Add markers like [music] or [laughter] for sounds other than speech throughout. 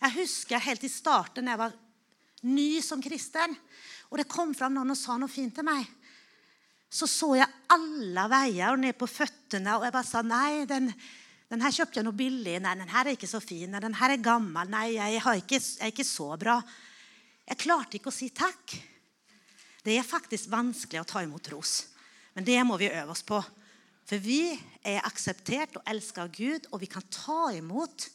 Jeg husker helt i starten, da jeg var ny som kristen, og det kom fram noen og sa noe fint til meg. Så så jeg alle veier og ned på føttene, og jeg bare sa nei, den, den her kjøpte jeg noe billig. Nei, den her er ikke så fin. Nei, den her er gammel. Nei, jeg, ikke, jeg er ikke så bra. Jeg klarte ikke å si takk. Det er faktisk vanskelig å ta imot ros. Men det må vi øve oss på. For vi er akseptert og elsket av Gud, og vi kan ta imot.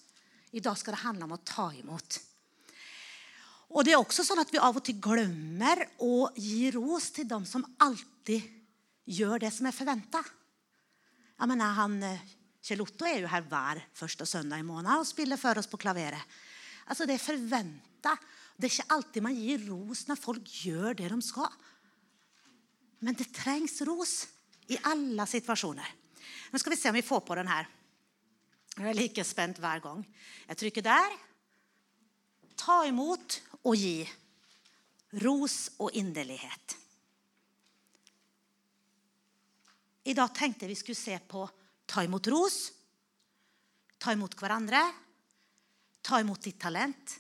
I dag skal det handle om å ta imot. Og det er også sånn at vi av og til glemmer å gi ros til dem som alltid gjør det som er forventa. Eh, Kjell Otto er jo her hver første søndag i måneden og spiller for oss på klaveret. Altså, Det er forventa. Det er ikke alltid man gir ros når folk gjør det de skal. Men det trengs ros i alle situasjoner. Nå skal vi se om vi får på den her. Jeg er like spent hver gang. Jeg trykker der. Ta imot og gi. Ros og inderlighet. I dag tenkte jeg vi skulle se på ta imot ros, ta imot hverandre, ta imot ditt talent,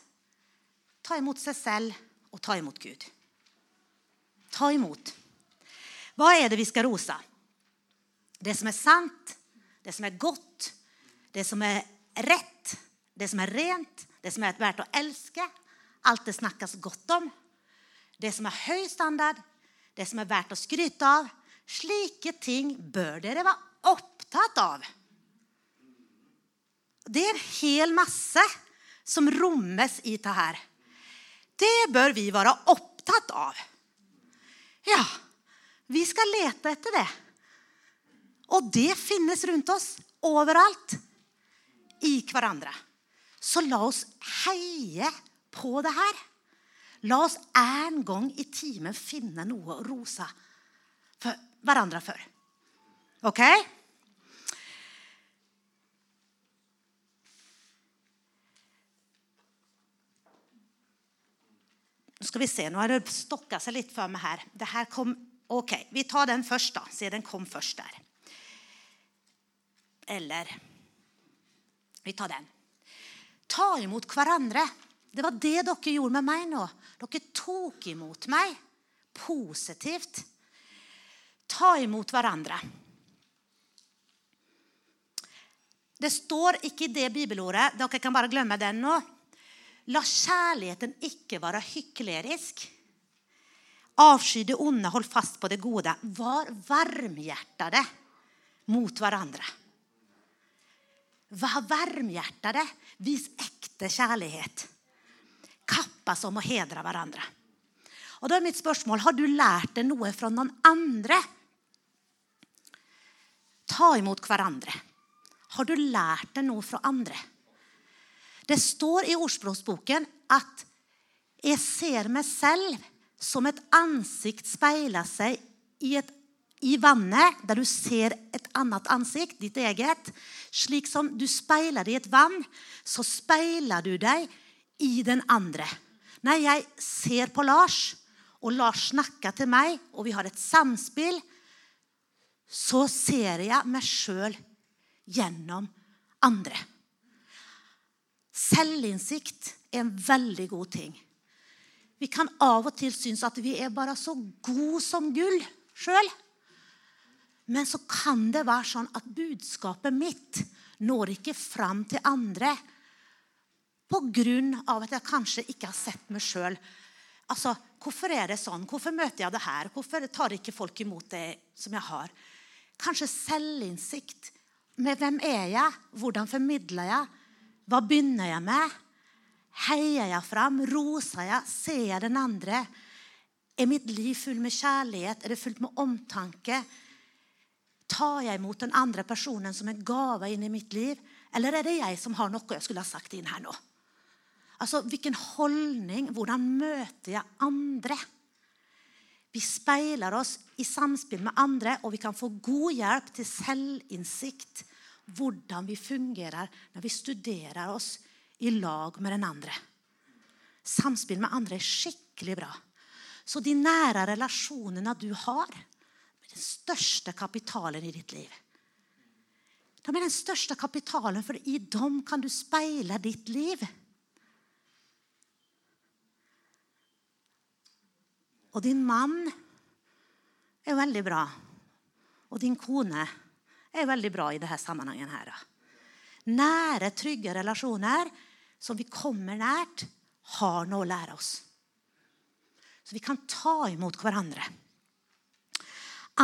ta imot seg selv og ta imot Gud. Ta imot. Hva er det vi skal rose? Det som er sant, det som er godt, det som er rett, det som er rent, det som er verdt å elske. Alt det snakkes godt om. Det som er høy standard, det som er verdt å skryte av Slike ting bør dere være opptatt av. Det er en hel masse som rommes i dette her. Det bør vi være opptatt av. Ja, vi skal lete etter det. Og det finnes rundt oss overalt. I hverandre. Så la oss heie på det her. La oss en gang i timen finne noe å rose for hverandre for. OK? Nå skal vi se, nå har det stokka seg litt for meg her. Her kom, ok, Vi tar den først, da, siden den kom først der. Eller Vi tar den. Ta imot hverandre. Det var det dere gjorde med meg nå. Dere tok imot meg positivt ta imot hverandre. Det står ikke i det bibelordet. Dere kan bare glemme den nå. La kjærligheten ikke være hyklerisk. Avsky det onde, hold fast på det gode. Var varmhjertede mot hverandre. Vær varmhjertede. Vis ekte kjærlighet. Kappes om å hedre hverandre. Og da er mitt spørsmål, Har du lært deg noe fra noen andre? Ta imot hverandre. Har du lært deg noe fra andre? Det står i ordspråksboken at jeg ser meg selv som et ansikt speiler seg i, et, i vannet, der du ser et annet ansikt, ditt eget. Slik som du speiler i et vann, så speiler du deg i den andre. Når jeg ser på Lars, og Lars snakker til meg, og vi har et samspill, så ser jeg meg sjøl gjennom andre. Selvinnsikt er en veldig god ting. Vi kan av og til synes at vi er bare så gode som gull sjøl. Men så kan det være sånn at budskapet mitt når ikke fram til andre pga. at jeg kanskje ikke har sett meg sjøl Altså, Hvorfor er det sånn? Hvorfor møter jeg det her? Hvorfor tar ikke folk imot det som jeg har? Kanskje selvinnsikt. Med hvem er jeg? Hvordan formidler jeg? Hva begynner jeg med? Heier jeg fram? Roser jeg? Ser jeg den andre? Er mitt liv fullt med kjærlighet? Er det fullt med omtanke? Tar jeg imot den andre personen som en gave inn i mitt liv? Eller er det jeg som har noe jeg skulle ha sagt inn her nå? Altså, Hvilken holdning, hvordan møter jeg andre? Vi speiler oss i samspill med andre, og vi kan få god hjelp til selvinnsikt. Hvordan vi fungerer når vi studerer oss i lag med den andre. Samspill med andre er skikkelig bra. Så de nære relasjonene du har, den største kapitalen i ditt liv. De er den største kapitalen, for i dem kan du speile ditt liv. Og din mann er veldig bra. Og din kone er veldig bra i denne sammenhengen. her. Nære, trygge relasjoner som vi kommer nært, har noe å lære oss. Så vi kan ta imot hverandre.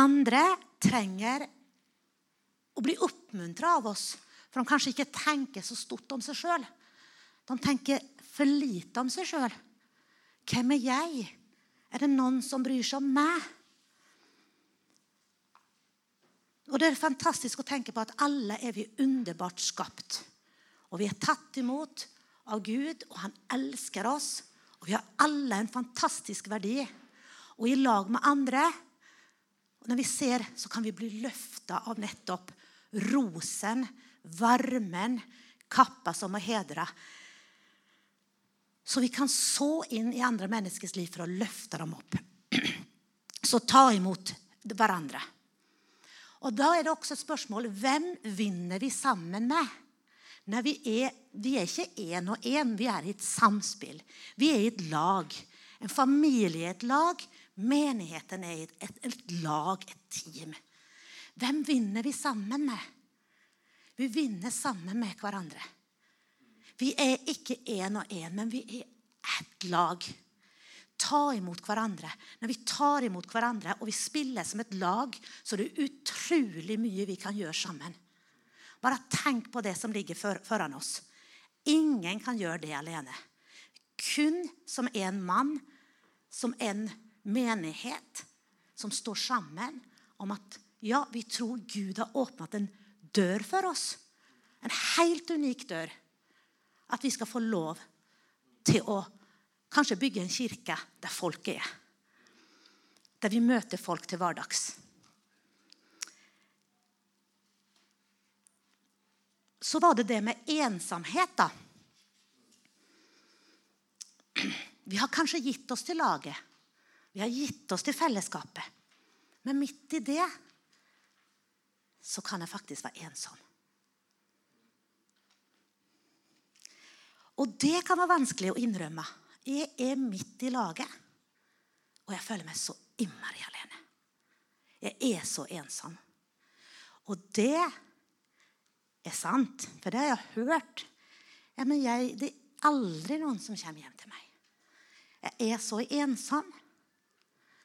Andre trenger å bli oppmuntra av oss, for de kanskje ikke tenker så stort om seg sjøl. De tenker for lite om seg sjøl. Hvem er jeg? Er det noen som bryr seg om meg? Og Det er fantastisk å tenke på at alle er vi underbart skapt. Og vi er tatt imot av Gud, og han elsker oss. Og vi har alle en fantastisk verdi. Og i lag med andre og Når vi ser, så kan vi bli løfta av nettopp rosen, varmen, kappa som er hedra. Så vi kan så inn i andre menneskers liv for å løfte dem opp. [clears throat] Så ta imot hverandre. Og Da er det også et spørsmål hvem vinner vi sammen med? Nei, vi, er, vi er ikke én og én, vi er i et samspill. Vi er i et lag. En familie er et lag. Menigheten er et, et, lag, et team. Hvem vinner vi sammen med? Vi vinner sammen med hverandre. Vi er ikke én og én, men vi er ett lag ta imot hverandre. Når vi tar imot hverandre og vi spiller som et lag, så er det utrolig mye vi kan gjøre sammen. Bare tenk på det som ligger foran oss. Ingen kan gjøre det alene. Kun som en mann, som en menighet, som står sammen om at ja, vi tror Gud har åpnet en dør for oss. En helt unik dør. At vi skal få lov til å Kanskje bygge en kirke der folk er. Der vi møter folk til hverdags. Så var det det med ensomhet, da. Vi har kanskje gitt oss til laget. Vi har gitt oss til fellesskapet. Men midt i det så kan jeg faktisk være ensom. Og det kan være vanskelig å innrømme. Jeg er midt i laget, og jeg føler meg så innmari alene. Jeg er så ensom. Og det er sant, for det har jeg hørt. Ja, men jeg, det er aldri noen som kommer hjem til meg. Jeg er så ensom.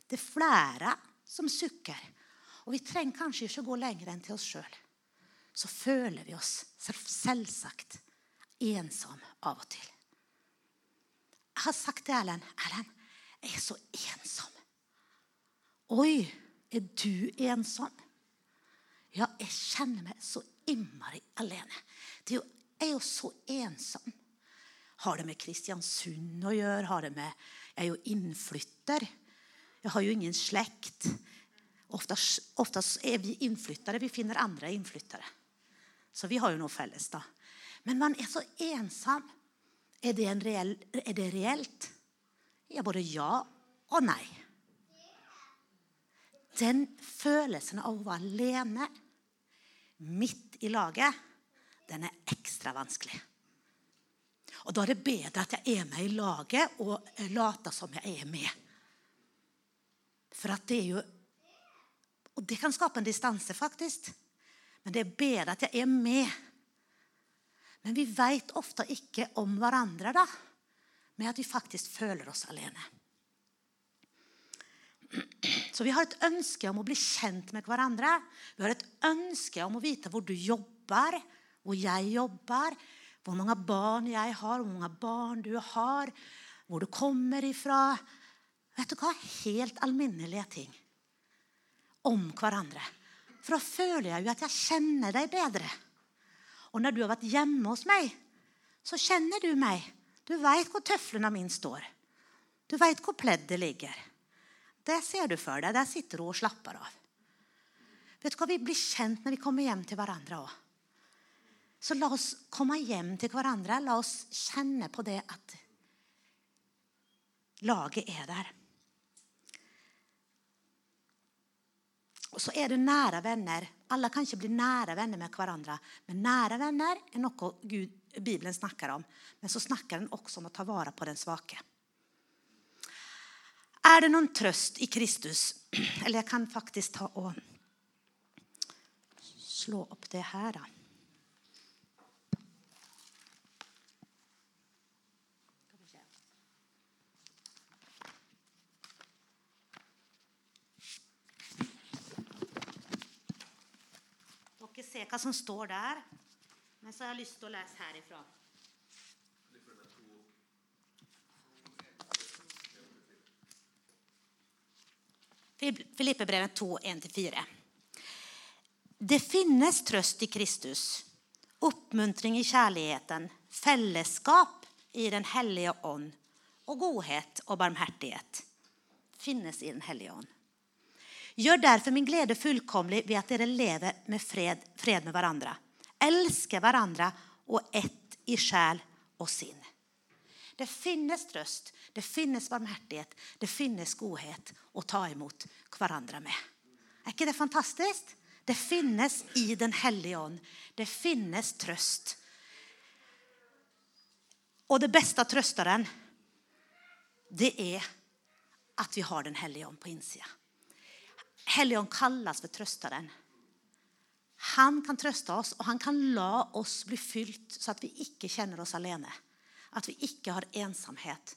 Det er flere som sukker. Og vi trenger kanskje ikke gå lenger enn til oss sjøl. Så føler vi oss selvsagt ensom av og til. Jeg har sagt til Erlend Erlend, jeg er så ensom. Oi, er du ensom? Ja, jeg kjenner meg så innmari alene. Er jo, jeg er jo så ensom. Har det med Kristiansund å gjøre? Har det med, jeg er jo innflytter. Jeg har jo ingen slekt. ofte er vi innflyttere. Vi finner andre innflyttere. Så vi har jo noe felles, da. Men man er så ensom. Er det, reell, er det reelt? Ja, både ja og nei. Den følelsen av å være alene midt i laget, den er ekstra vanskelig. Og Da er det bedre at jeg er med i laget og later som jeg er med. For at det er jo Og det kan skape en distanse, faktisk. Men det er bedre at jeg er med men vi vet ofte ikke om hverandre da, med at vi faktisk føler oss alene. Så vi har et ønske om å bli kjent med hverandre. Vi har et ønske om å vite hvor du jobber, hvor jeg jobber, hvor mange barn jeg har, hvor mange barn du har, hvor du kommer ifra. Vet du hva? Helt alminnelige ting om hverandre. For da føler jeg jo at jeg kjenner deg bedre. Og når du har vært hjemme hos meg, så kjenner du meg. Du veit hvor tøflene mine står. Du veit hvor pleddet ligger. Det ser du for deg. Der sitter du og slapper av. Vet du hva? Vi blir kjent når vi kommer hjem til hverandre òg. Så la oss komme hjem til hverandre. La oss kjenne på det at laget er der. Og så er det nære venner. Alle kan ikke bli nære venner med hverandre. Men nære venner er noe Gud, Bibelen snakker om. Men så snakker den også om å ta vare på den svake. Er det noen trøst i Kristus? [clears throat] Eller jeg kan faktisk ta og slå opp det her, da. Ser hva som står der, men så har jeg lyst til å lese herifra. Filippebrevet 2, 1-4. Det finnes trøst i Kristus, oppmuntring i kjærligheten, fellesskap i Den hellige ånd og godhet og barmhertighet. Finnes i Den hellige ånd. Gjør derfor min glede fullkomlig ved at dere lever med fred, fred med hverandre. Elsker hverandre og ett i sjel og sinn. Det finnes trøst, det finnes barmhjertighet, det finnes godhet å ta imot hverandre med. Er ikke det fantastisk? Det finnes i Den hellige ånd. Det finnes trøst. Og det beste trøsteren, det er at vi har Den hellige ånd på innsida. Helligånd kalles for trøsteren. Han kan trøste oss, og han kan la oss bli fylt, så at vi ikke kjenner oss alene. At vi ikke har ensomhet.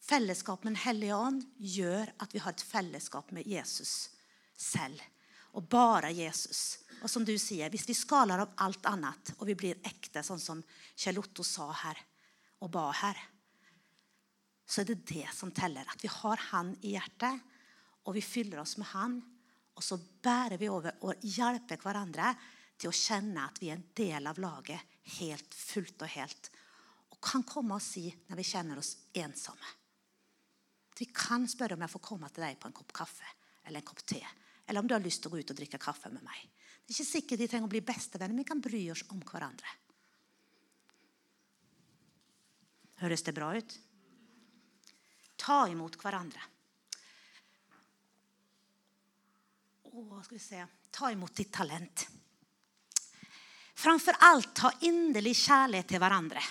Fellesskap med Den hellige ånd gjør at vi har et fellesskap med Jesus selv. Og bare Jesus. Og som du sier, Hvis vi skaler av alt annet, og vi blir ekte, sånn som Kjell Otto sa her og ba her, så er det det som teller. At vi har Han i hjertet, og vi fyller oss med Han. Og så bærer vi over og hjelper hverandre til å kjenne at vi er en del av laget helt fullt og helt. Og kan komme og si når vi kjenner oss ensomme. Vi kan spørre om jeg får komme til deg på en kopp kaffe eller en kopp te. Eller om du har lyst til å gå ut og drikke kaffe med meg. Det er ikke sikkert de trenger å bli bestevenner, men vi kan bry oss om hverandre. Høres det bra ut? Ta imot hverandre. Å, skal vi se. Ta imot ditt talent. Framfor alt ha inderlig kjærlighet til hverandre.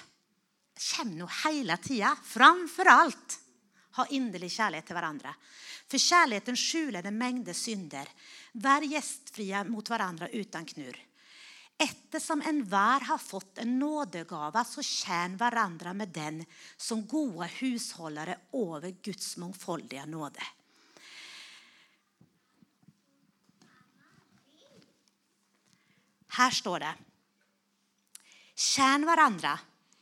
Kommer nå hele tida. Framfor alt ha inderlig kjærlighet til hverandre. For kjærligheten skjuler en mengde synder. Vær gjestfrie mot hverandre uten knurr. Ettersom enhver har fått en nådegave, så tjen hverandre med den som gode husholdere over Guds mangfoldige nåde. Her står det Tjen hverandre,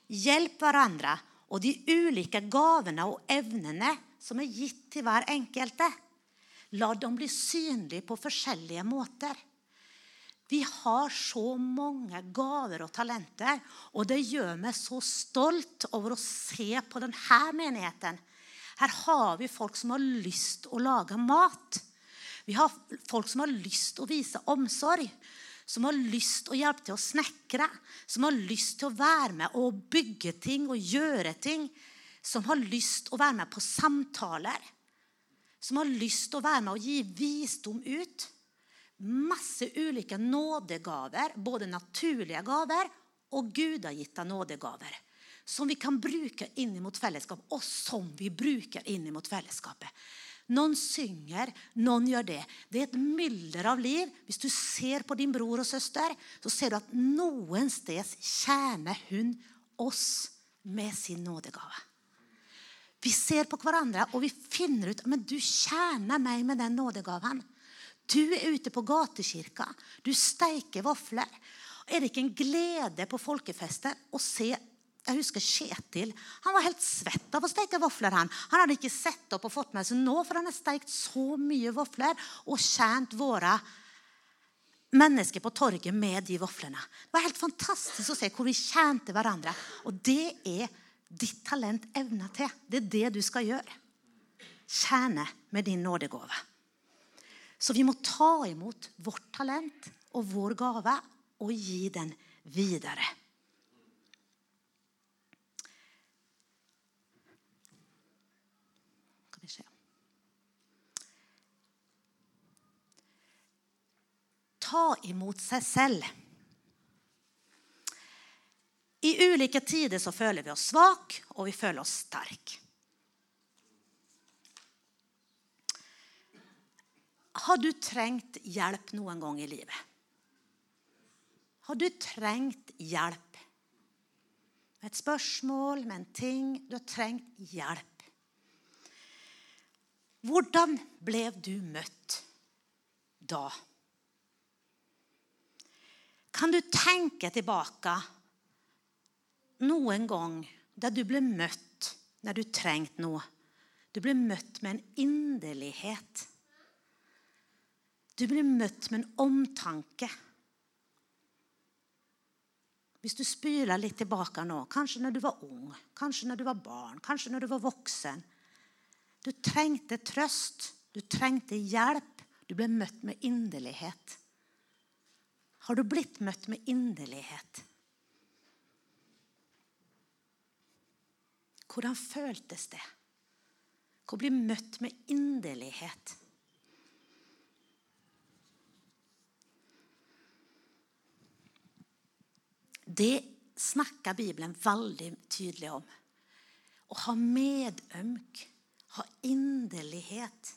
hjelp hverandre og de ulike gavene og evnene som er gitt til hver enkelte. La dem bli synlige på forskjellige måter. Vi har så mange gaver og talenter, og det gjør meg så stolt over å se på denne menigheten. Her har vi folk som har lyst å lage mat. Vi har folk som har lyst å vise omsorg som har lyst til å hjelpe til å snekre, som har lyst til å være med og bygge ting og gjøre ting, som har lyst til å være med på samtaler, som har lyst til å være med og gi visdom ut. Masse ulike nådegaver, både naturlige gaver og gudagitte nådegaver, som vi kan bruke inn mot fellesskap, og som vi bruker inn mot fellesskapet. Noen synger, noen gjør det. Det er et mylder av liv. Hvis du ser på din bror og søster, så ser du at noen sted tjener hun oss med sin nådegave. Vi ser på hverandre og vi finner ut men du tjener meg med den nådegaven. Du er ute på gatekirka. Du steiker vafler. Er det ikke en glede på folkefester å se jeg husker Kjetil. Han var helt svett av å steke vafler. Han Han hadde ikke sett opp og fått med seg nå, for han har steikt så mye vafler og tjent våre mennesker på torget med de vaflene. Det var helt fantastisk å se hvor vi tjente hverandre. Og det er ditt talent evne til. Det er det du skal gjøre. Tjene med din nådegave. Så vi må ta imot vårt talent og vår gave og gi den videre. Ta imot seg selv. I ulike tider så føler vi oss svak, og vi føler oss sterk. Har du trengt hjelp noen gang i livet? Har du trengt hjelp? Med et spørsmål, med en ting. Du har trengt hjelp. Hvordan ble du møtt da? Kan du tenke tilbake noen gang da du ble møtt når du trengte noe? Du ble møtt med en inderlighet. Du ble møtt med en omtanke. Hvis du spyler litt tilbake nå, kanskje når du var ung, kanskje når du var barn, kanskje når du var voksen Du trengte trøst, du trengte hjelp, du ble møtt med inderlighet. Har du blitt møtt med inderlighet? Hvordan føltes det? Å bli møtt med inderlighet. Det snakker Bibelen veldig tydelig om. Å ha medømk, ha inderlighet.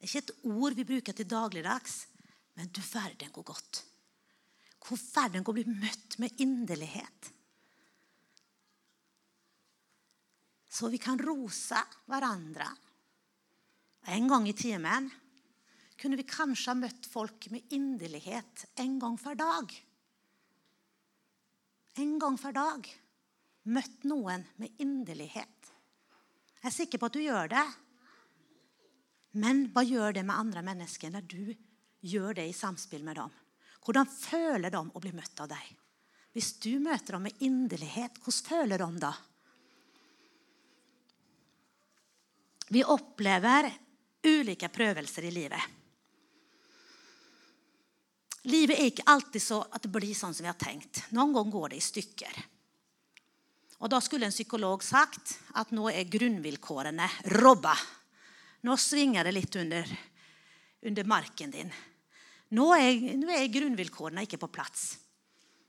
Det er ikke et ord vi bruker til dagligdags, men du verden hvor godt. Hvor verden går bli møtt med inderlighet. Så vi kan rose hverandre. En gang i timen kunne vi kanskje ha møtt folk med inderlighet en gang for dag en gang for dag møtt noen med inderlighet. Jeg er sikker på at du gjør det. Men hva gjør det med andre mennesker når du gjør det i samspill med dem? Hvordan føler de å bli møtt av deg? Hvis du møter dem med inderlighet, hvordan føler de da? Vi opplever ulike prøvelser i livet. Livet er ikke alltid så at det blir sånn som vi har tenkt. Noen ganger går det i stykker. Og Da skulle en psykolog sagt at nå er grunnvilkårene robba. Nå svinger det litt under, under marken din. Nå er, nå er grunnvilkårene ikke på plass.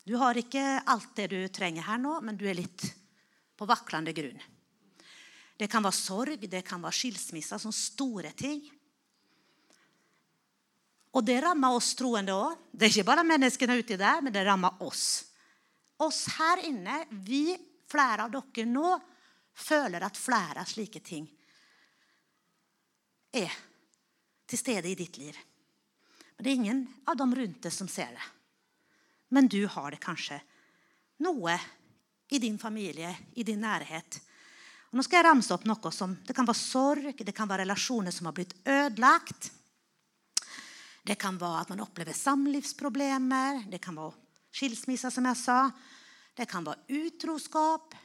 Du har ikke alt det du trenger her nå, men du er litt på vaklende grunn. Det kan være sorg, det kan være skilsmisse, sånne store ting. Og det rammer oss troende òg. Det er ikke bare menneskene uti der, men det rammer oss. Oss her inne, vi, flere av dere nå, føler at flere av slike ting er til stede i ditt liv. Men det er ingen av dem rundt deg som ser det. Men du har det kanskje noe i din familie, i din nærhet. Og nå skal jeg ramse opp noe som Det kan være sorg, det kan være relasjoner som har blitt ødelagt. Det kan være at man opplever samlivsproblemer. Det kan være skilsmisse, som jeg sa. Det kan være utroskap.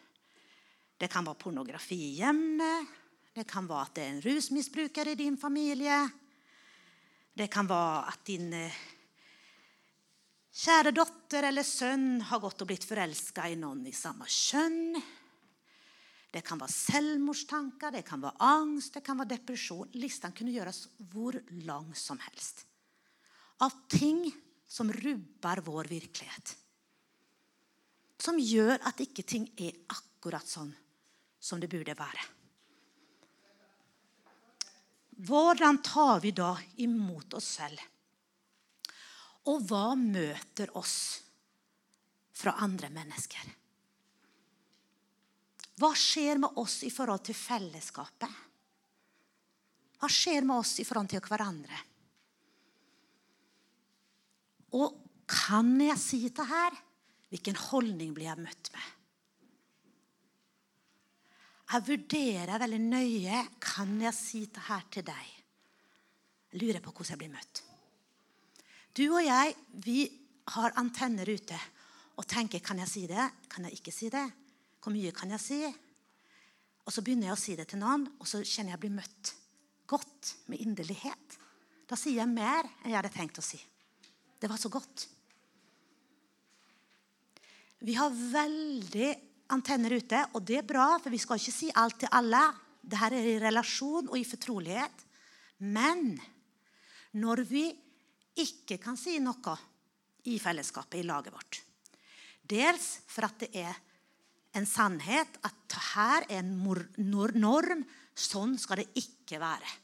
Det kan være pornografi i hjemmet. Det kan være at det er en rusmisbruker i din familie. Det kan være at din eh, kjære datter eller sønn har gått og blitt forelska i noen i samme kjønn. Det kan være selvmordstanker, det kan være angst, det kan være depresjon. Listen kunne gjøres hvor lang som helst av ting som rubber vår virkelighet. Som gjør at ikke ting er akkurat sånn som det burde være. Hvordan tar vi da imot oss selv? Og hva møter oss fra andre mennesker? Hva skjer med oss i forhold til fellesskapet? Hva skjer med oss i forhold til hverandre? Og kan jeg si dette her? Hvilken holdning blir jeg møtt med? Jeg vurderer veldig nøye kan jeg si dette her til deg. Jeg lurer på hvordan jeg blir møtt. Du og jeg vi har antenner ute og tenker kan jeg si det, kan jeg ikke si det? Hvor mye kan jeg si? Og Så begynner jeg å si det til noen, og så kjenner jeg blir møtt godt med inderlighet. Da sier jeg mer enn jeg hadde tenkt å si. Det var så godt. Vi har veldig antenner ute, og det er bra, for vi skal ikke si alt til alle. Dette er i relasjon og i fortrolighet. Men når vi ikke kan si noe i fellesskapet, i laget vårt Dels for at det er en sannhet at her er en norm. Sånn skal det ikke være.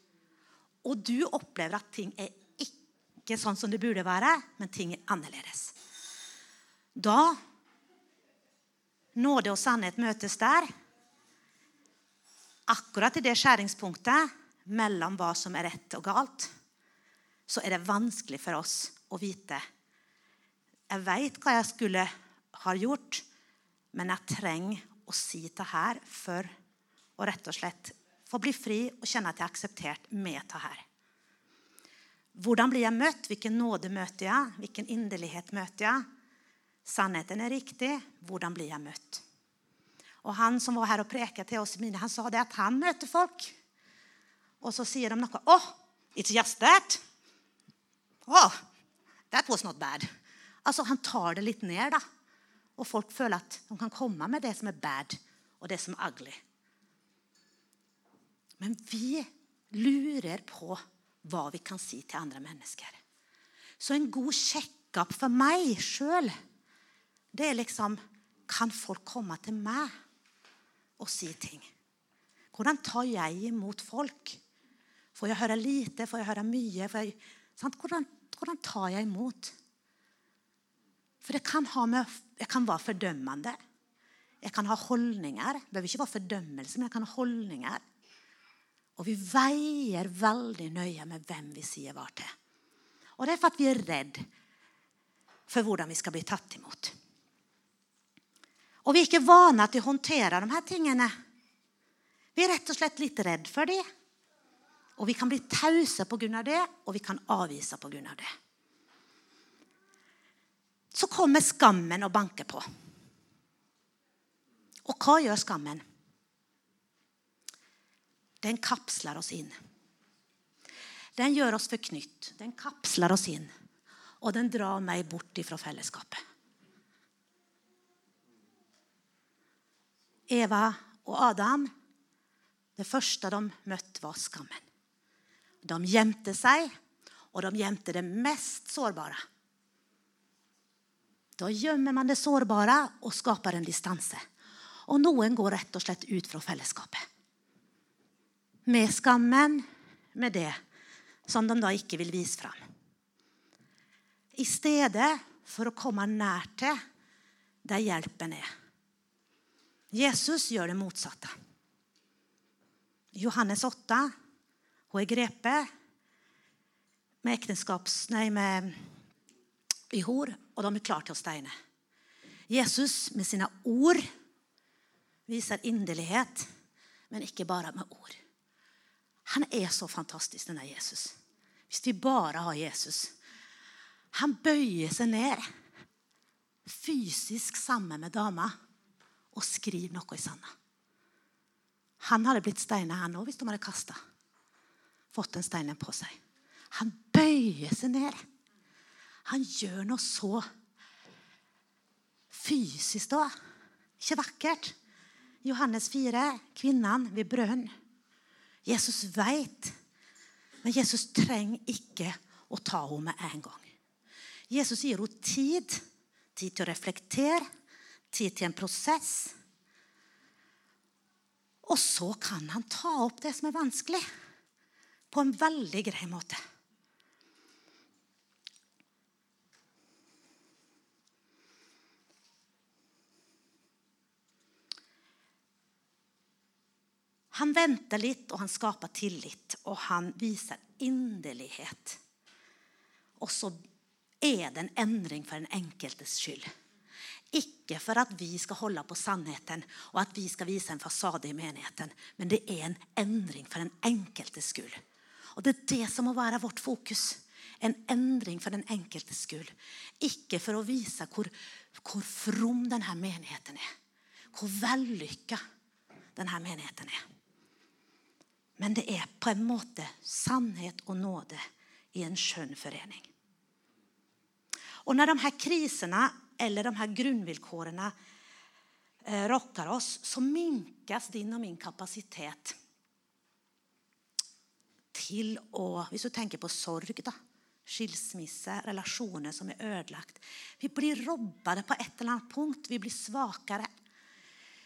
og du opplever at ting er ikke sånn som det burde være, men ting er annerledes. Da nåde og sannhet møtes der. Akkurat i det skjæringspunktet mellom hva som er rett og galt, så er det vanskelig for oss å vite. Jeg veit hva jeg skulle ha gjort, men jeg trenger å si det her for å rett og slett få bli fri og kjenne at jeg er akseptert med det her. Hvordan blir jeg møtt? Hvilken nåde møter jeg? Hvilken inderlighet møter jeg? Sannheten er riktig. Hvordan blir jeg møtt? Og Han som var her og preket til oss, han sa det at han møter folk. Og så sier de noe. Oh, it's just that. Oh, that was not bad. Altså, Han tar det litt ned, da. Og folk føler at de kan komme med det som er bad, og det som er ugly. Men vi lurer på hva vi kan si til andre mennesker. Så en god sjekkup for meg sjøl, det er liksom Kan folk komme til meg og si ting? Hvordan tar jeg imot folk? Får jeg høre lite? Får jeg høre mye? Jeg, hvordan, hvordan tar jeg imot? For det kan ha med, jeg kan være fordømmende. Jeg kan ha holdninger. Det behøver ikke være fordømmelse, men jeg kan ha holdninger. Og vi veier veldig nøye med hvem vi sier hva til. Og det er for at vi er redd for hvordan vi skal bli tatt imot. Og vi er ikke vane til å håndtere de her tingene. Vi er rett og slett litt redd for det. Og vi kan bli tause pga. det, og vi kan avvise pga. det så kommer skammen og banker på. Og hva gjør skammen? Den kapsler oss inn. Den gjør oss forknytt. Den kapsler oss inn. Og den drar meg bort fra fellesskapet. Eva og Adam, det første de møtte, var skammen. De gjemte seg, og de gjemte det mest sårbare. Da gjemmer man det sårbare og skaper en distanse. Og noen går rett og slett ut fra fellesskapet. Med skammen, med det som de da ikke vil vise fram. I stedet for å komme nær til der hjelpen er. Jesus gjør det motsatte. Johannes 8 hun er grepet med ekteskaps... nei, med i hor, og de er klare til å steine. Jesus med sine ord viser inderlighet, men ikke bare med ord. Han er så fantastisk, denne Jesus. Hvis vi bare har Jesus. Han bøyer seg ned fysisk sammen med dama og skriv noe i sanda. Han hadde blitt steina, han òg, hvis de hadde kasta. Fått den steinen på seg. Han bøyer seg ned. Han gjør noe så fysisk da. Ikke vakkert. Johannes 4, kvinnen ved brønn. Jesus veit, men Jesus trenger ikke å ta henne med en gang. Jesus gir henne tid. Tid til å reflektere, tid til en prosess. Og så kan han ta opp det som er vanskelig, på en veldig grei måte. Han venter litt, og han skaper tillit, og han viser inderlighet. Og så er det en endring for den enkeltes skyld. Ikke for at vi skal holde på sannheten og at vi skal vise en fasade i menigheten, men det er en endring for den enkeltes skyld. Og Det er det som må være vårt fokus. En endring for den enkeltes skyld. Ikke for å vise hvor, hvor from denne menigheten er. Hvor vellykka denne menigheten er. Men det er på en måte sannhet og nåde i en skjønn forening. Og når de her krisene eller de her grunnvilkårene eh, oss, så minkes din og min kapasitet til å Hvis du tenker på sorg, da, skilsmisse, relasjoner som er ødelagt Vi blir robbet på et eller annet punkt. Vi blir svakere.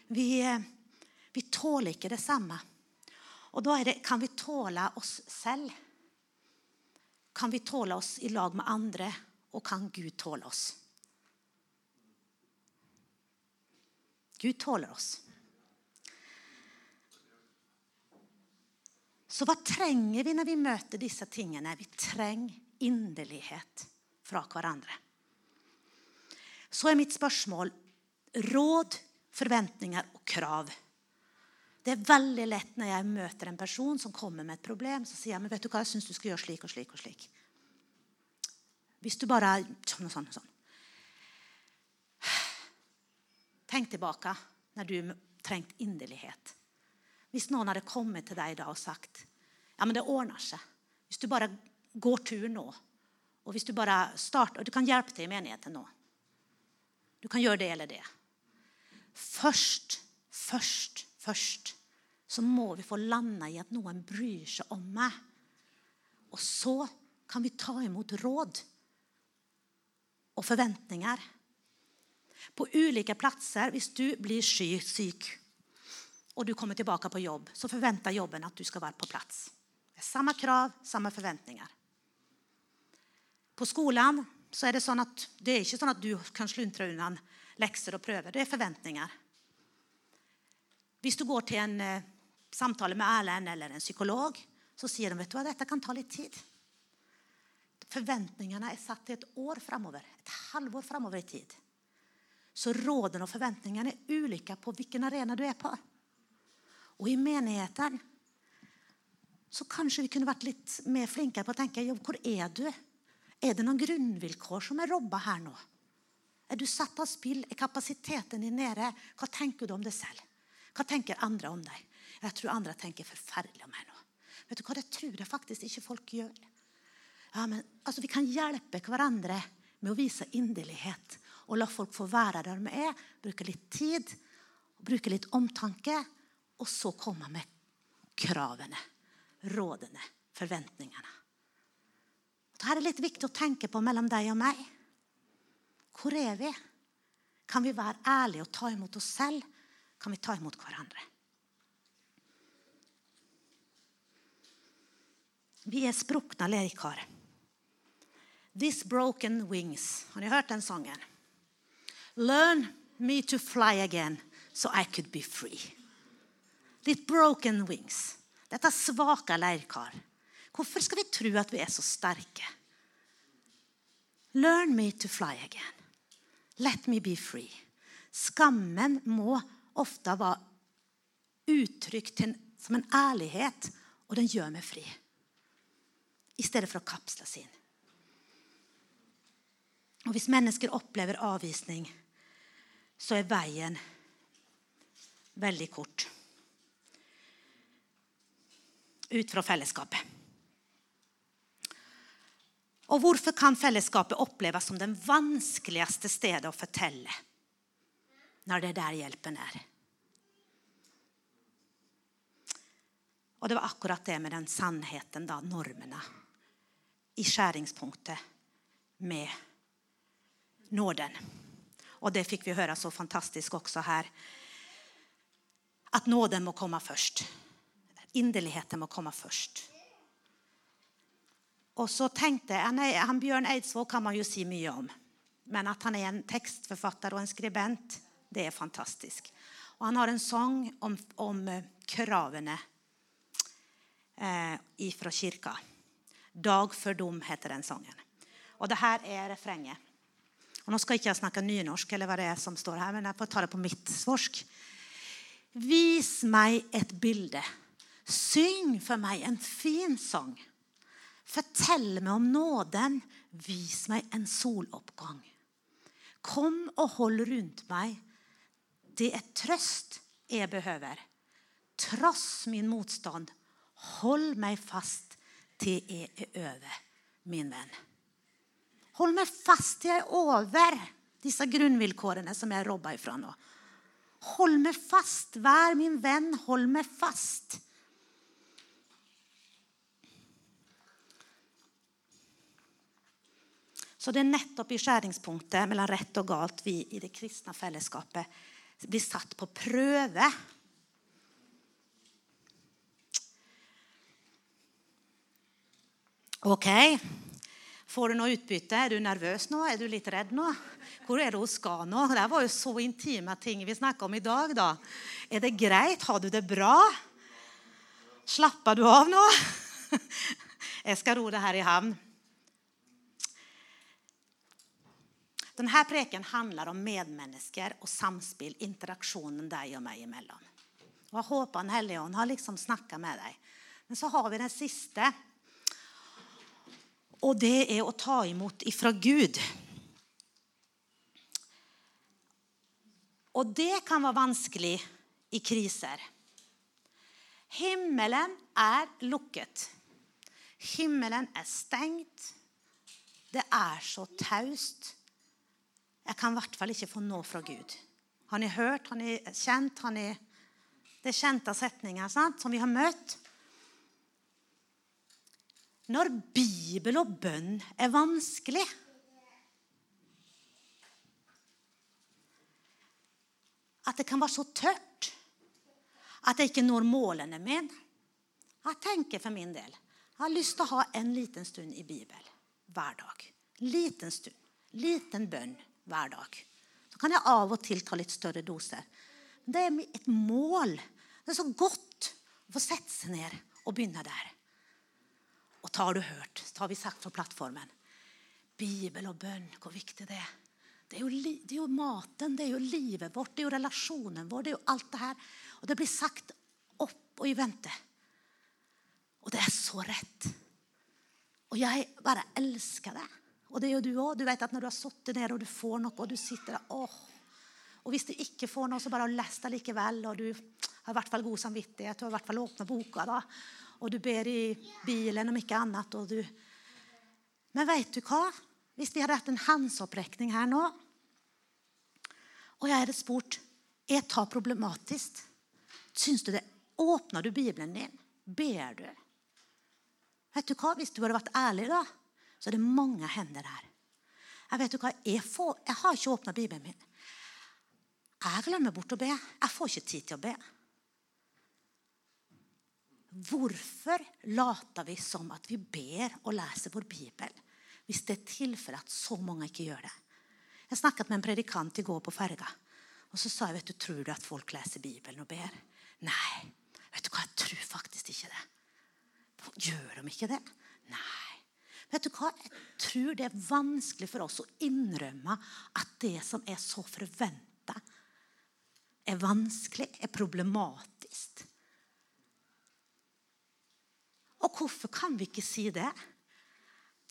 Vi, eh, vi tåler ikke det samme. Og da det, kan vi tåle oss selv kan vi tåle oss i lag med andre, og kan Gud tåle oss? Gud tåler oss. Så hva trenger vi når vi møter disse tingene? Vi trenger inderlighet fra hverandre. Så er mitt spørsmål råd, forventninger og krav. Det er veldig lett når jeg møter en person som kommer med et problem, så sier jeg men vet du hva, jeg syns du skal gjøre slik og slik og slik. Hvis du bare sånn og sånn og sånn. Tenk tilbake når du trengte inderlighet. Hvis noen hadde kommet til deg da og sagt ja, men det ordner seg. Hvis du bare går tur nå, og hvis du bare starter, og du kan hjelpe til i menigheten nå. Du kan gjøre det eller det. Først, først, først så må vi få landa i at noen bryr seg om meg. Og så kan vi ta imot råd og forventninger. På ulike plasser, hvis du blir syk og du kommer tilbake på jobb, så forventer jobben at du skal være på plass. Det er samme krav, samme forventninger. På skolen så er det sånn at det er ikke sånn at du kan sluntre unna lekser og prøver. Det er forventninger. Hvis du går til en eh, samtale med Erlend eller en psykolog, så sier de vet du hva, dette kan ta litt tid. Forventningene er satt til et år framover. Et halvår framover i tid. Så råder og forventningene er ulike på hvilken arena du er på. Og i menigheten så kanskje vi kunne vært litt mer flinkere på å tenke jo, hvor er du? Er det noen grunnvilkår som er robba her nå? Er du satt av spill? Er kapasiteten din nede? Hva tenker du om deg selv? Hva tenker andre om deg? Jeg tror andre tenker forferdelig om meg nå. Vet du hva, Det tror jeg faktisk ikke folk gjør. Ja, men altså, Vi kan hjelpe hverandre med å vise inderlighet og la folk få være der de er. Bruke litt tid, bruke litt omtanke, og så komme med kravene, rådene, forventningene. Dette er litt viktig å tenke på mellom deg og meg. Hvor er vi? Kan vi være ærlige og ta imot oss selv? Kan vi ta imot hverandre? Vi er sprukne leirkar. This broken wings. Har ni hørt den sangen? Learn me to fly again so I could be free. Litt broken wings. Dette er svake leirkar. Hvorfor skal vi tro at vi er så sterke? Learn me to fly again. Let me be free. Skammen må ofte være uttrykt som en ærlighet, og den gjør meg fri i stedet for å kapsle sin. Og Hvis mennesker opplever avvisning, så er veien veldig kort ut fra fellesskapet. Og hvorfor kan fellesskapet oppleves som den vanskeligste stedet å fortelle når det er der hjelpen er? Og det var akkurat det med den sannheten, da, normene i skjæringspunktet med nåden. Og det fikk vi høre så fantastisk også her. At nåden må komme først. Inderligheten må komme først. Og så tenkte jeg, han, Bjørn Eidsvåg kan man jo si mye om. Men at han er en tekstforfatter og en skribent, det er fantastisk. Og han har en sang om, om kravene eh, fra kirka. 'Dag for dom' heter den sangen. Og det her er refrenget. Og Nå skal ikke jeg snakke nynorsk, eller hva det er som står her, men jeg får ta det på mitt svorsk. Vis meg et bilde. Syng for meg en fin sang. Fortell meg om nåden. Vis meg en soloppgang. Kom og hold rundt meg. Det er trøst jeg behøver. Tross min motstand, hold meg fast til jeg er over, min venn. Hold meg fast til jeg er over disse grunnvilkårene som jeg robber ifra nå. Hold meg fast. Vær min venn. Hold meg fast. Så det er nettopp i skjæringspunktet mellom rett og galt vi i det kristne fellesskapet blir satt på prøve Ok, Får du noe utbytte? Er du nervøs nå? Er du litt redd nå? Hvor er det hun skal nå? Det var jo så intime ting vi snakka om i dag. da. Er det greit? Har du det bra? Slapper du av nå? [laughs] Jeg skal ro det her i havn. Denne preken handler om medmennesker og samspill, interaksjonen deg og meg imellom. Og Jeg håper Den hellige ånd har liksom snakka med deg. Men så har vi den siste, og det er å ta imot ifra Gud. Og det kan være vanskelig i kriser. Himmelen er lukket. Himmelen er stengt. Det er så taust. Jeg kan i hvert fall ikke få noe fra Gud. Har ni hørt? Har ni kjent? Han er Det er kjente setninger sant? som vi har møtt. Når Bibel og bønn er vanskelig At det kan være så tørt at jeg ikke når målene mine. Jeg tenker for min del jeg har lyst til å ha en liten stund i Bibel hver dag. Liten stund. Liten bønn hver dag. Så kan jeg av og til ta litt større doser. Men det er et mål. Det er så godt å få sette seg ned og begynne der. Og så har du hørt, så har vi sagt fra plattformen Bibel og bønn, hvor viktig det er. Det er, jo, det er, jo, maten, det er jo livet vårt, det er jo relasjonen vår. Det er jo alt det her. Og det blir sagt opp og i vente. Og det er så rett. Og jeg bare elsker det. Og det gjør du òg. Du vet at når du har sittet ned og du får noe, og du sitter der åh. Og hvis du ikke får noe, så bare les det likevel. Og du har i hvert fall god samvittighet. Du har i hvert fall åpna boka. da. Og du ber i bilen om ikke annet. Og du... Men vet du hva? Hvis vi hadde hatt en håndsopprekning her nå, og jeg hadde spurt er det problematisk, syns du det Åpner du Bibelen din? Ber du? Vet du hva? Hvis du hadde vært ærlig, da, så er det mange hender her. Jeg vet du hva, jeg, får, jeg har ikke åpna Bibelen min. Jeg glemmer bort å be. Jeg får ikke tid til å be. Hvorfor later vi som at vi ber og leser vår bibel hvis det er tilfelle at så mange ikke gjør det? Jeg snakket med en predikant i går på ferga. Og så sa jeg, vet du, tror du at folk leser Bibelen og ber? Nei. Vet du hva, jeg tror faktisk ikke det. Gjør de ikke det? Nei. Vet du hva? Jeg tror det er vanskelig for oss å innrømme at det som er så forventa, er vanskelig, er problematisk. Og hvorfor kan vi ikke si det?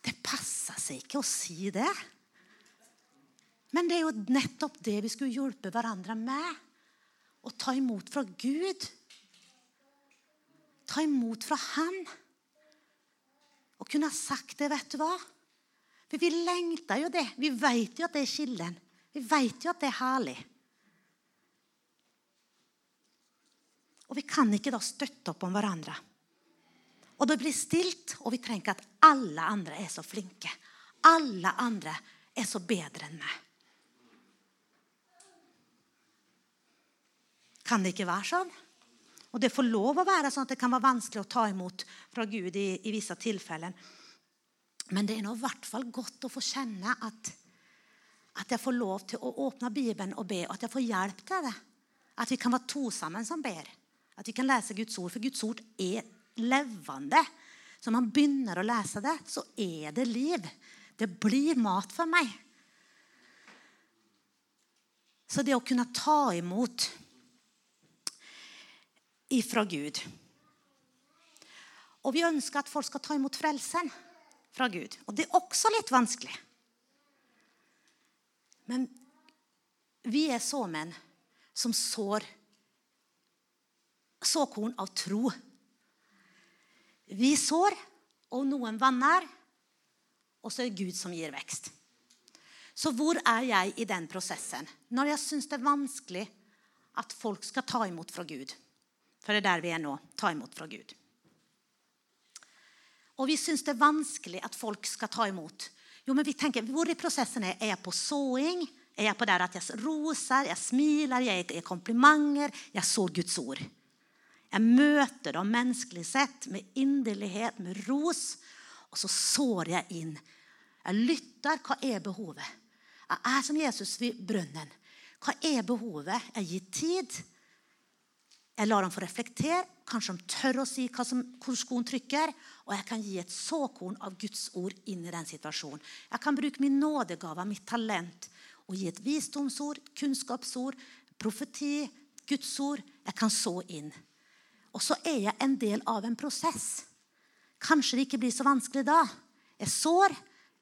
Det passer seg ikke å si det. Men det er jo nettopp det vi skulle hjelpe hverandre med. Å ta imot fra Gud. Ta imot fra Han og kunne ha sagt det, vet du hva? For vi lengter jo det. Vi vet jo at det er kilden. Vi vet jo at det er herlig. Og vi kan ikke da støtte opp om hverandre. Og det blir stilt, og vi trenger at alle andre er så flinke. Alle andre er så bedre enn meg. Kan det ikke være sånn? Og det får lov å være sånn at det kan være vanskelig å ta imot fra Gud i, i visse tilfeller. Men det er nå i hvert fall godt å få kjenne at, at jeg får lov til å åpne Bibelen og be, og at jeg får hjelp til det. At vi kan være to sammen som ber. At vi kan lese Guds ord. For Guds ord er levende. Så man begynner å lese det, så er det liv. Det blir mat for meg. Så det å kunne ta imot ifra Gud. Og vi ønsker at folk skal ta imot frelsen fra Gud. Og det er også litt vanskelig. Men vi er såmenn som sår såkorn av tro. Vi sår, og noen vanner, og så er det Gud som gir vekst. Så hvor er jeg i den prosessen? Når jeg syns det er vanskelig at folk skal ta imot fra Gud. For det er der vi er nå. Ta imot fra Gud. Og vi syns det er vanskelig at folk skal ta imot. Jo, men vi tenker, Hvor i prosessen er Er jeg på såing? Er jeg på der at jeg roser, jeg smiler, jeg gir komplimenter? Jeg sår Guds ord. Jeg møter dem menneskelig sett med inderlighet, med ros. Og så sår jeg inn Jeg lytter. Hva er behovet? Jeg er som Jesus ved brønnen. Hva er behovet? Jeg gir tid. Jeg lar dem få reflektere. Kanskje de tør å si hva som, hvor skoen trykker. Og jeg kan gi et såkorn av Guds ord inn i den situasjonen. Jeg kan bruke min nådegave, mitt talent, og gi et visdomsord, kunnskapsord, profeti, Guds ord. Jeg kan så inn. Og så er jeg en del av en prosess. Kanskje det ikke blir så vanskelig da. Jeg sår,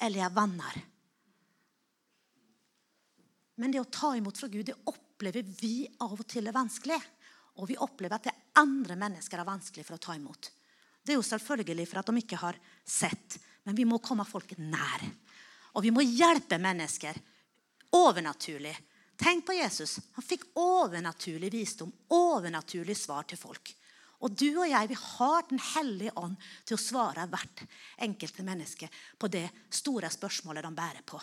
eller jeg vanner. Men det å ta imot fra Gud det opplever vi av og til er vanskelig. Og vi opplever at det andre mennesker er vanskelig for å ta imot. Det er jo selvfølgelig for at de ikke har sett. Men vi må komme folk nær. Og vi må hjelpe mennesker overnaturlig. Tenk på Jesus. Han fikk overnaturlig visdom, overnaturlig svar til folk. Og du og jeg vi har Den hellige ånd til å svare hvert enkelte menneske på det store spørsmålet de bærer på.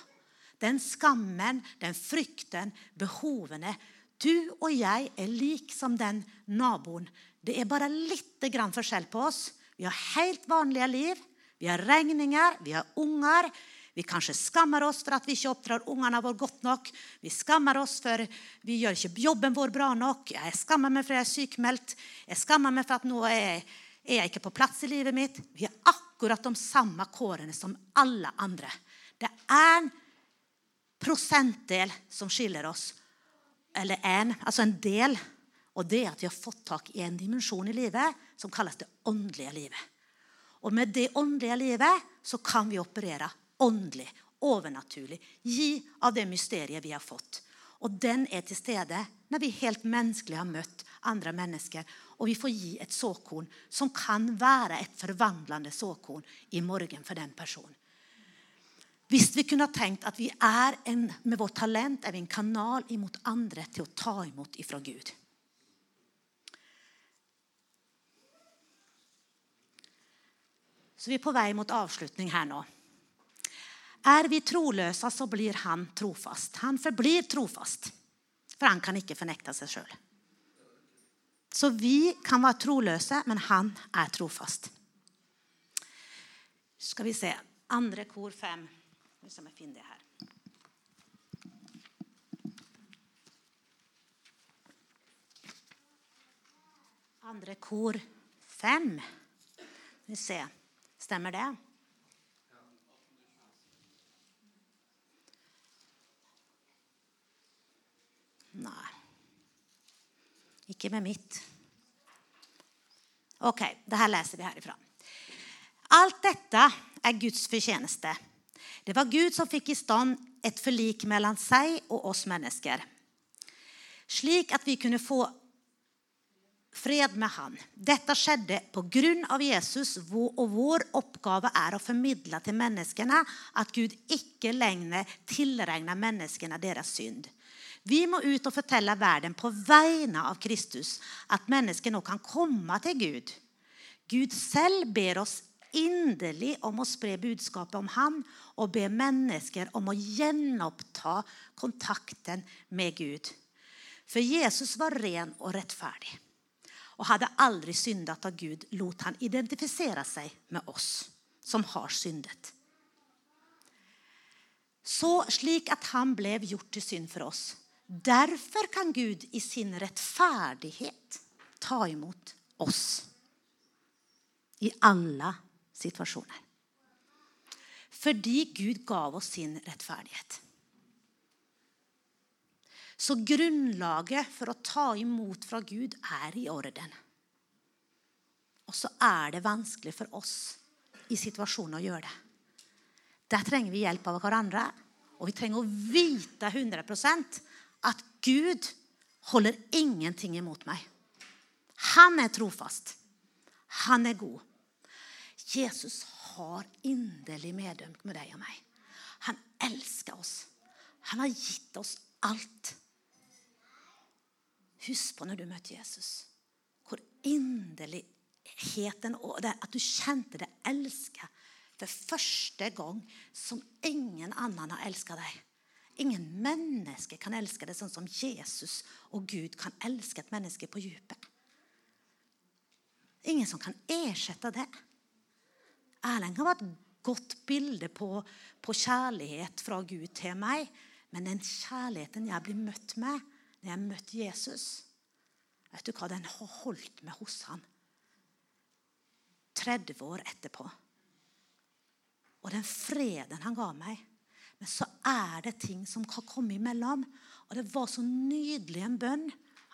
Den skammen, den frykten, behovene. Du og jeg er lik som den naboen. Det er bare litt forskjell på oss. Vi har helt vanlige liv. Vi har regninger, vi har unger. Vi kanskje skammer oss for at vi ikke oppdrar ungene våre godt nok. Vi skammer oss for vi gjør ikke jobben vår bra nok. Jeg skammer meg for jeg er sykmeldt. Jeg skammer meg for at nå er, er jeg ikke på plass i livet mitt. Vi har akkurat de samme kårene som alle andre. Det er en prosentdel som skiller oss. Eller en, altså en del. Og det er at vi har fått tak i en dimensjon i livet som kalles det åndelige livet. Og med det åndelige livet så kan vi operere åndelig, overnaturlig. Gi av det mysteriet vi har fått. Og den er til stede når vi helt menneskelig har møtt andre mennesker. Og vi får gi et såkorn som kan være et forvandlende såkorn i morgen for den personen. Hvis vi kunne tenkt at vi er en, med vårt talent er vi en kanal imot andre til å ta imot ifra Gud. Så vi er på vei mot avslutning her nå. Er vi troløse, så blir han trofast. Han forblir trofast, for han kan ikke fornekte seg sjøl. Så vi kan være troløse, men han er trofast. Skal vi se Andre kor fem. Hvis jeg finner det her. Andre kor fem. Vi se. Stemmer det? Nei. Ikke med mitt. Ok, det her leser vi herifra. Alt dette er Guds fortjeneste. Det var Gud som fikk i stand et forlik mellom seg og oss mennesker, slik at vi kunne få fred med Han. Dette skjedde på grunn av Jesus, og vår oppgave er å formidle til menneskene at Gud ikke lenger tilregner menneskene deres synd. Vi må ut og fortelle verden på vegne av Kristus at mennesker nå kan komme til Gud. Gud selv ber oss inderlig om å spre budskapet om ham og be mennesker om å gjenoppta kontakten med Gud. For Jesus var ren og rettferdig og hadde aldri syndet av Gud, lot han identifisere seg med oss som har syndet. Så slik at han ble gjort til synd for oss. Derfor kan Gud i sin rettferdighet ta imot oss i alle situasjoner. Fordi Gud gav oss sin rettferdighet. Så grunnlaget for å ta imot fra Gud er i orden. Og så er det vanskelig for oss i situasjonen å gjøre det. Der trenger vi hjelp av hverandre. Og vi trenger å vite 100 at Gud holder ingenting imot meg. Han er trofast. Han er god. Jesus har inderlig medømt med deg og meg. Han elsker oss. Han har gitt oss alt. Husk på når du møtte Jesus, hvor inderligheten og At du kjente det elsket for første gang som ingen annen har elsket deg. Ingen menneske kan elske det sånn som Jesus og Gud kan elske et menneske på dypet. Ingen som kan erstatte det. Erlend kan være et godt bilde på, på kjærlighet fra Gud til meg. Men den kjærligheten jeg blir møtt med når jeg møtte Jesus, vet du hva, den har holdt meg hos han 30 år etterpå. Og den freden han ga meg. Men så er det ting som kan komme imellom. Og det var så nydelig en bønn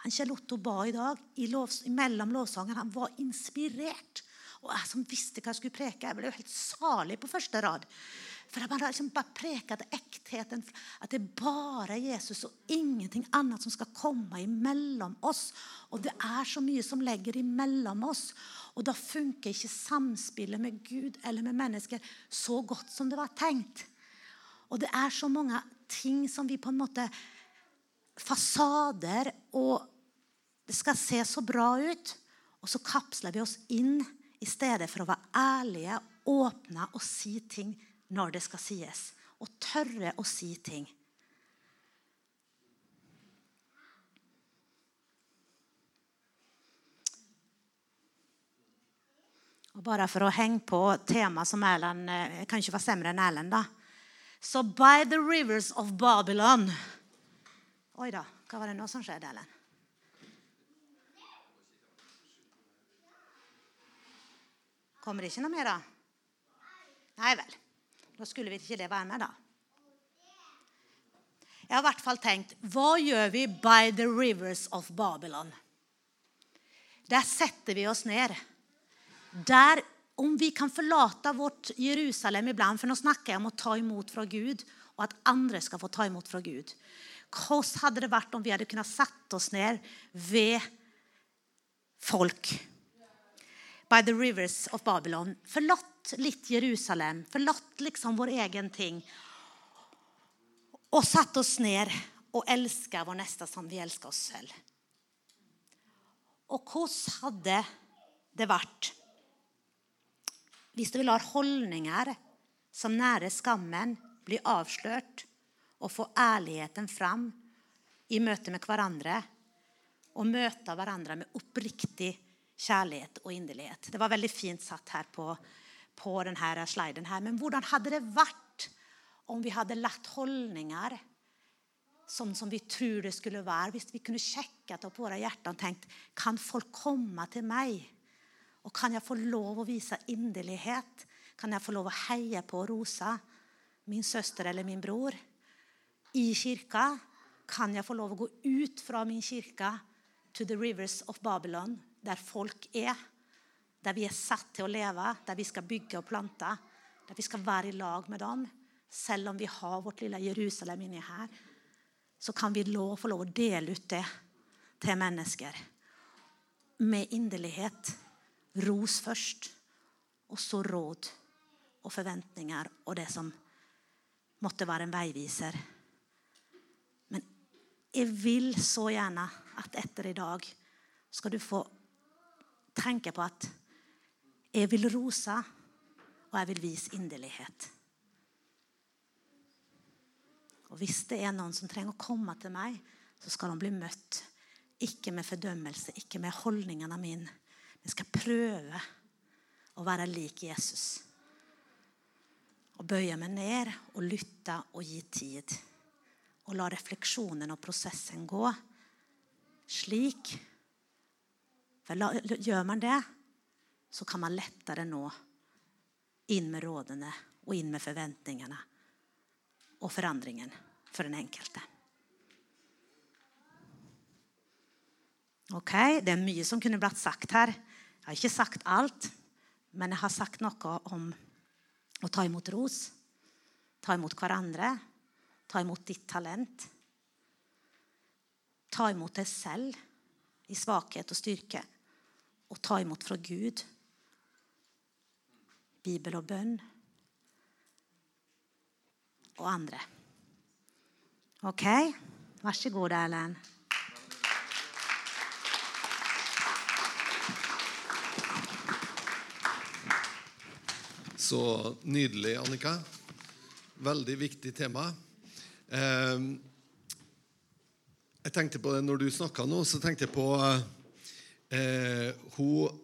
han Kjell Otto ba i dag i lov, mellom lovsangen. Han var inspirert. Og jeg som visste hva jeg skulle preke, jeg ble jo helt salig på første rad. For jeg bare, liksom bare preket ektheten, at det er bare Jesus og ingenting annet som skal komme imellom oss. Og det er så mye som legger imellom oss. Og da funker ikke samspillet med Gud eller med mennesker så godt som det var tenkt. Og det er så mange ting som vi på en måte Fasader, og det skal se så bra ut. Og så kapsler vi oss inn i stedet for å være ærlige, åpne og si ting når det skal sies. Og tørre å si ting. Og bare for å henge på temaet som Erlend eh, Jeg kan ikke være semre enn Erlend, da. Så by the rivers of Babylon Oi da, hva var det nå som skjedde, Ellen? Kommer det ikke noe mer, da? Nei vel. Da skulle vi ikke det være med, da. Jeg har i hvert fall tenkt Hva gjør vi by the rivers of Babylon? Der setter vi oss ned. Der, om vi kan forlate vårt Jerusalem iblant For nå snakker jeg om å ta imot fra Gud, og at andre skal få ta imot fra Gud. Hvordan hadde det vært om vi hadde kunnet satt oss ned ved folk by the rivers of Babylon. Forlatt litt Jerusalem, forlatt liksom vår egen ting. Og satt oss ned og elska vår neste som vi elsker oss selv. Og hvordan hadde det vært hvis vi lar holdninger som nære skammen, bli avslørt og få ærligheten fram i møte med hverandre, og møte hverandre med oppriktig kjærlighet og inderlighet. Det var veldig fint satt her på, på denne sliden. her. Men hvordan hadde det vært om vi hadde latt holdninger sånn som vi tror det skulle være, hvis vi kunne sjekket opp våre hjerter og tenkt kan folk komme til meg? Og kan jeg få lov å vise inderlighet? Kan jeg få lov å heie på og rose min søster eller min bror? I kirka kan jeg få lov å gå ut fra min kirke to the rivers of Babylon der folk er. Der vi er satt til å leve, der vi skal bygge og plante. Der vi skal være i lag med dem. Selv om vi har vårt lille Jerusalem inni her, så kan vi lov, få lov å dele ut det til mennesker. Med inderlighet. Ros først, og så råd og forventninger og det som måtte være en veiviser. Men jeg vil så gjerne at etter i dag skal du få tenke på at jeg vil rose, og jeg vil vise inderlighet. Og Hvis det er noen som trenger å komme til meg, så skal de bli møtt. Ikke med fordømmelse, ikke med holdningene mine. Men skal prøve å være lik Jesus. Og bøye meg ned og lytte og gi tid. Og la refleksjonen og prosessen gå slik for Gjør man det, så kan man lettere nå inn med rådene og inn med forventningene og forandringen for den enkelte. Ok, Det er mye som kunne blitt sagt her. Jeg har ikke sagt alt, men jeg har sagt noe om å ta imot ros, ta imot hverandre, ta imot ditt talent. Ta imot deg selv i svakhet og styrke og ta imot fra Gud. Bibel og bønn. Og andre. OK? Vær så god, Erlend. Så nydelig, Annika. Veldig viktig tema. Eh, jeg tenkte på det Når du snakka nå, så tenkte jeg på eh, hun,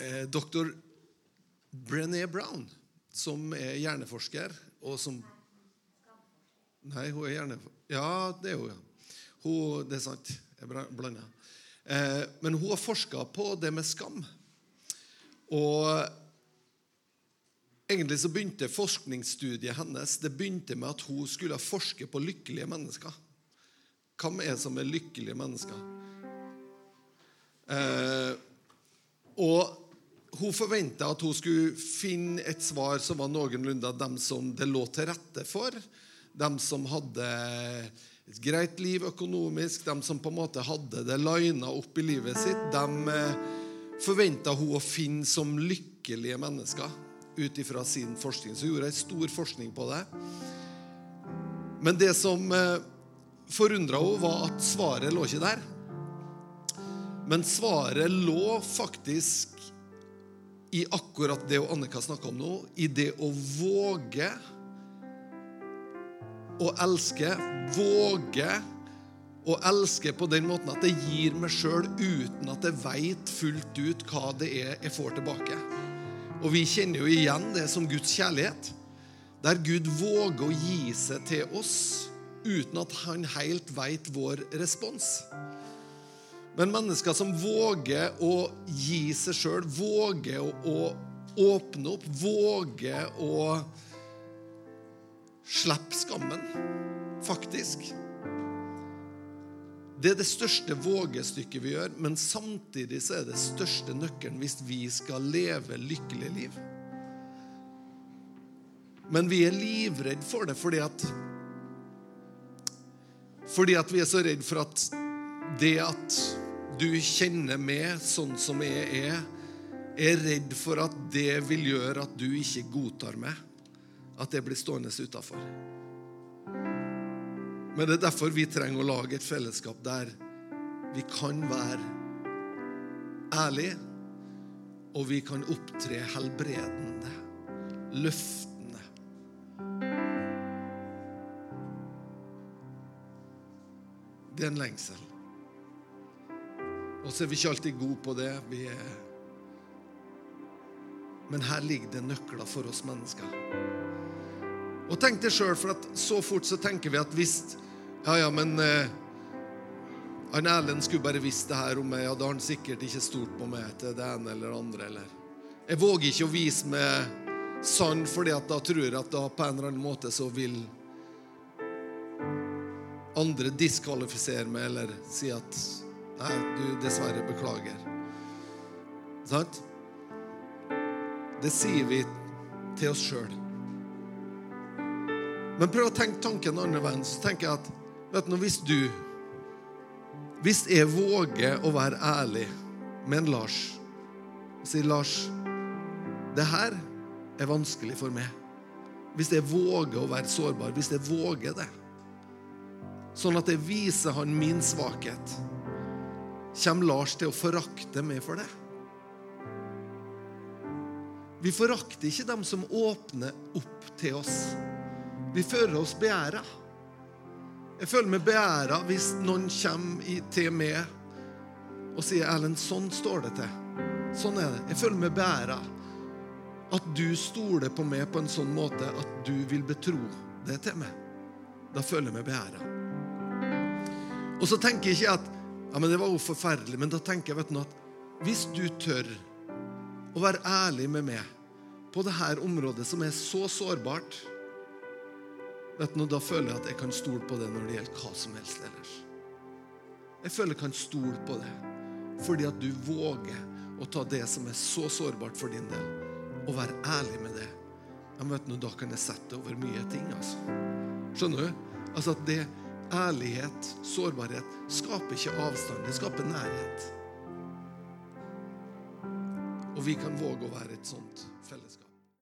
eh, doktor Brené Brown som er hjerneforsker, og som Nei, hun er hjerneforsker. Ja, det er hun, ja. Hun, det er sant. Jeg blanda. Eh, men hun har forska på det med skam. Og egentlig så begynte forskningsstudiet hennes det begynte med at hun skulle forske på lykkelige mennesker. Hvem er det som er lykkelige mennesker? Eh, og hun forventa at hun skulle finne et svar som var noenlunde dem som det lå til rette for. Dem som hadde et greit liv økonomisk, dem som på en måte hadde det lina opp i livet sitt. Dem eh, forventa hun å finne som lykkelige mennesker ut ifra sin forskning. Så gjorde jeg stor forskning på det. Men det som eh, forundra henne, var at svaret lå ikke der. Men svaret lå faktisk i akkurat det Annika snakka om nå, i det å våge å elske, våge å elske på den måten at det gir meg sjøl uten at jeg veit fullt ut hva det er jeg får tilbake. Og vi kjenner jo igjen det som Guds kjærlighet, der Gud våger å gi seg til oss uten at han helt veit vår respons. Men mennesker som våger å gi seg sjøl, våger å, å åpne opp, våger å slippe skammen, faktisk. Det er det største vågestykket vi gjør, men samtidig så er det største nøkkelen hvis vi skal leve lykkelige liv. Men vi er livredd for det fordi at Fordi at vi er så redd for at det at du kjenner meg sånn som jeg er, er redd for at det vil gjøre at du ikke godtar meg. At det blir stående utafor. Men det er derfor vi trenger å lage et fellesskap der vi kan være ærlige, og vi kan opptre helbredende, løftende. Det er en lengsel. Og så er vi ikke alltid gode på det. Men her ligger det nøkler for oss mennesker. Og tenk deg sjøl, for at så fort så tenker vi at hvis Ja, ja, men eh, Arne Erlend skulle bare visst det her om meg, ja, da har han sikkert ikke stolt på meg til det ene eller det andre. eller Jeg våger ikke å vise meg sann, fordi da tror jeg at da på en eller annen måte så vil andre diskvalifisere meg eller si at Nei, du, dessverre. Beklager. Sant? Det sier vi til oss sjøl. Men prøv å tenke tanken andre veien. Så tenker jeg at vet du, hvis du Hvis jeg våger å være ærlig med en Lars og sier 'Lars, det her er vanskelig for meg'. Hvis jeg våger å være sårbar, hvis jeg våger det, sånn at jeg viser han min svakhet kommer Lars til å forakte meg for det. Vi forakter ikke dem som åpner opp til oss. Vi fører oss beæra. Jeg føler meg beæra hvis noen kommer til meg og sier 'Erlend, sånn står det til'. Sånn er det. Jeg føler meg beæra. At du stoler på meg på en sånn måte at du vil betro det til meg. Da føler jeg meg beæra. Og så tenker jeg ikke at ja, men Det var jo forferdelig. Men da tenker jeg vet du, at hvis du tør å være ærlig med meg på dette området som er så sårbart, vet du, da føler jeg at jeg kan stole på det når det gjelder hva som helst ellers. Jeg føler jeg kan stole på det fordi at du våger å ta det som er så sårbart for din del, og være ærlig med det. Men vet du, Da kan jeg sette over mye ting. altså. Skjønner du? Altså at det ærlighet, sårbarhet, skaper ikke avstand. Det skaper nærhet. Og vi kan våge å være et sånt.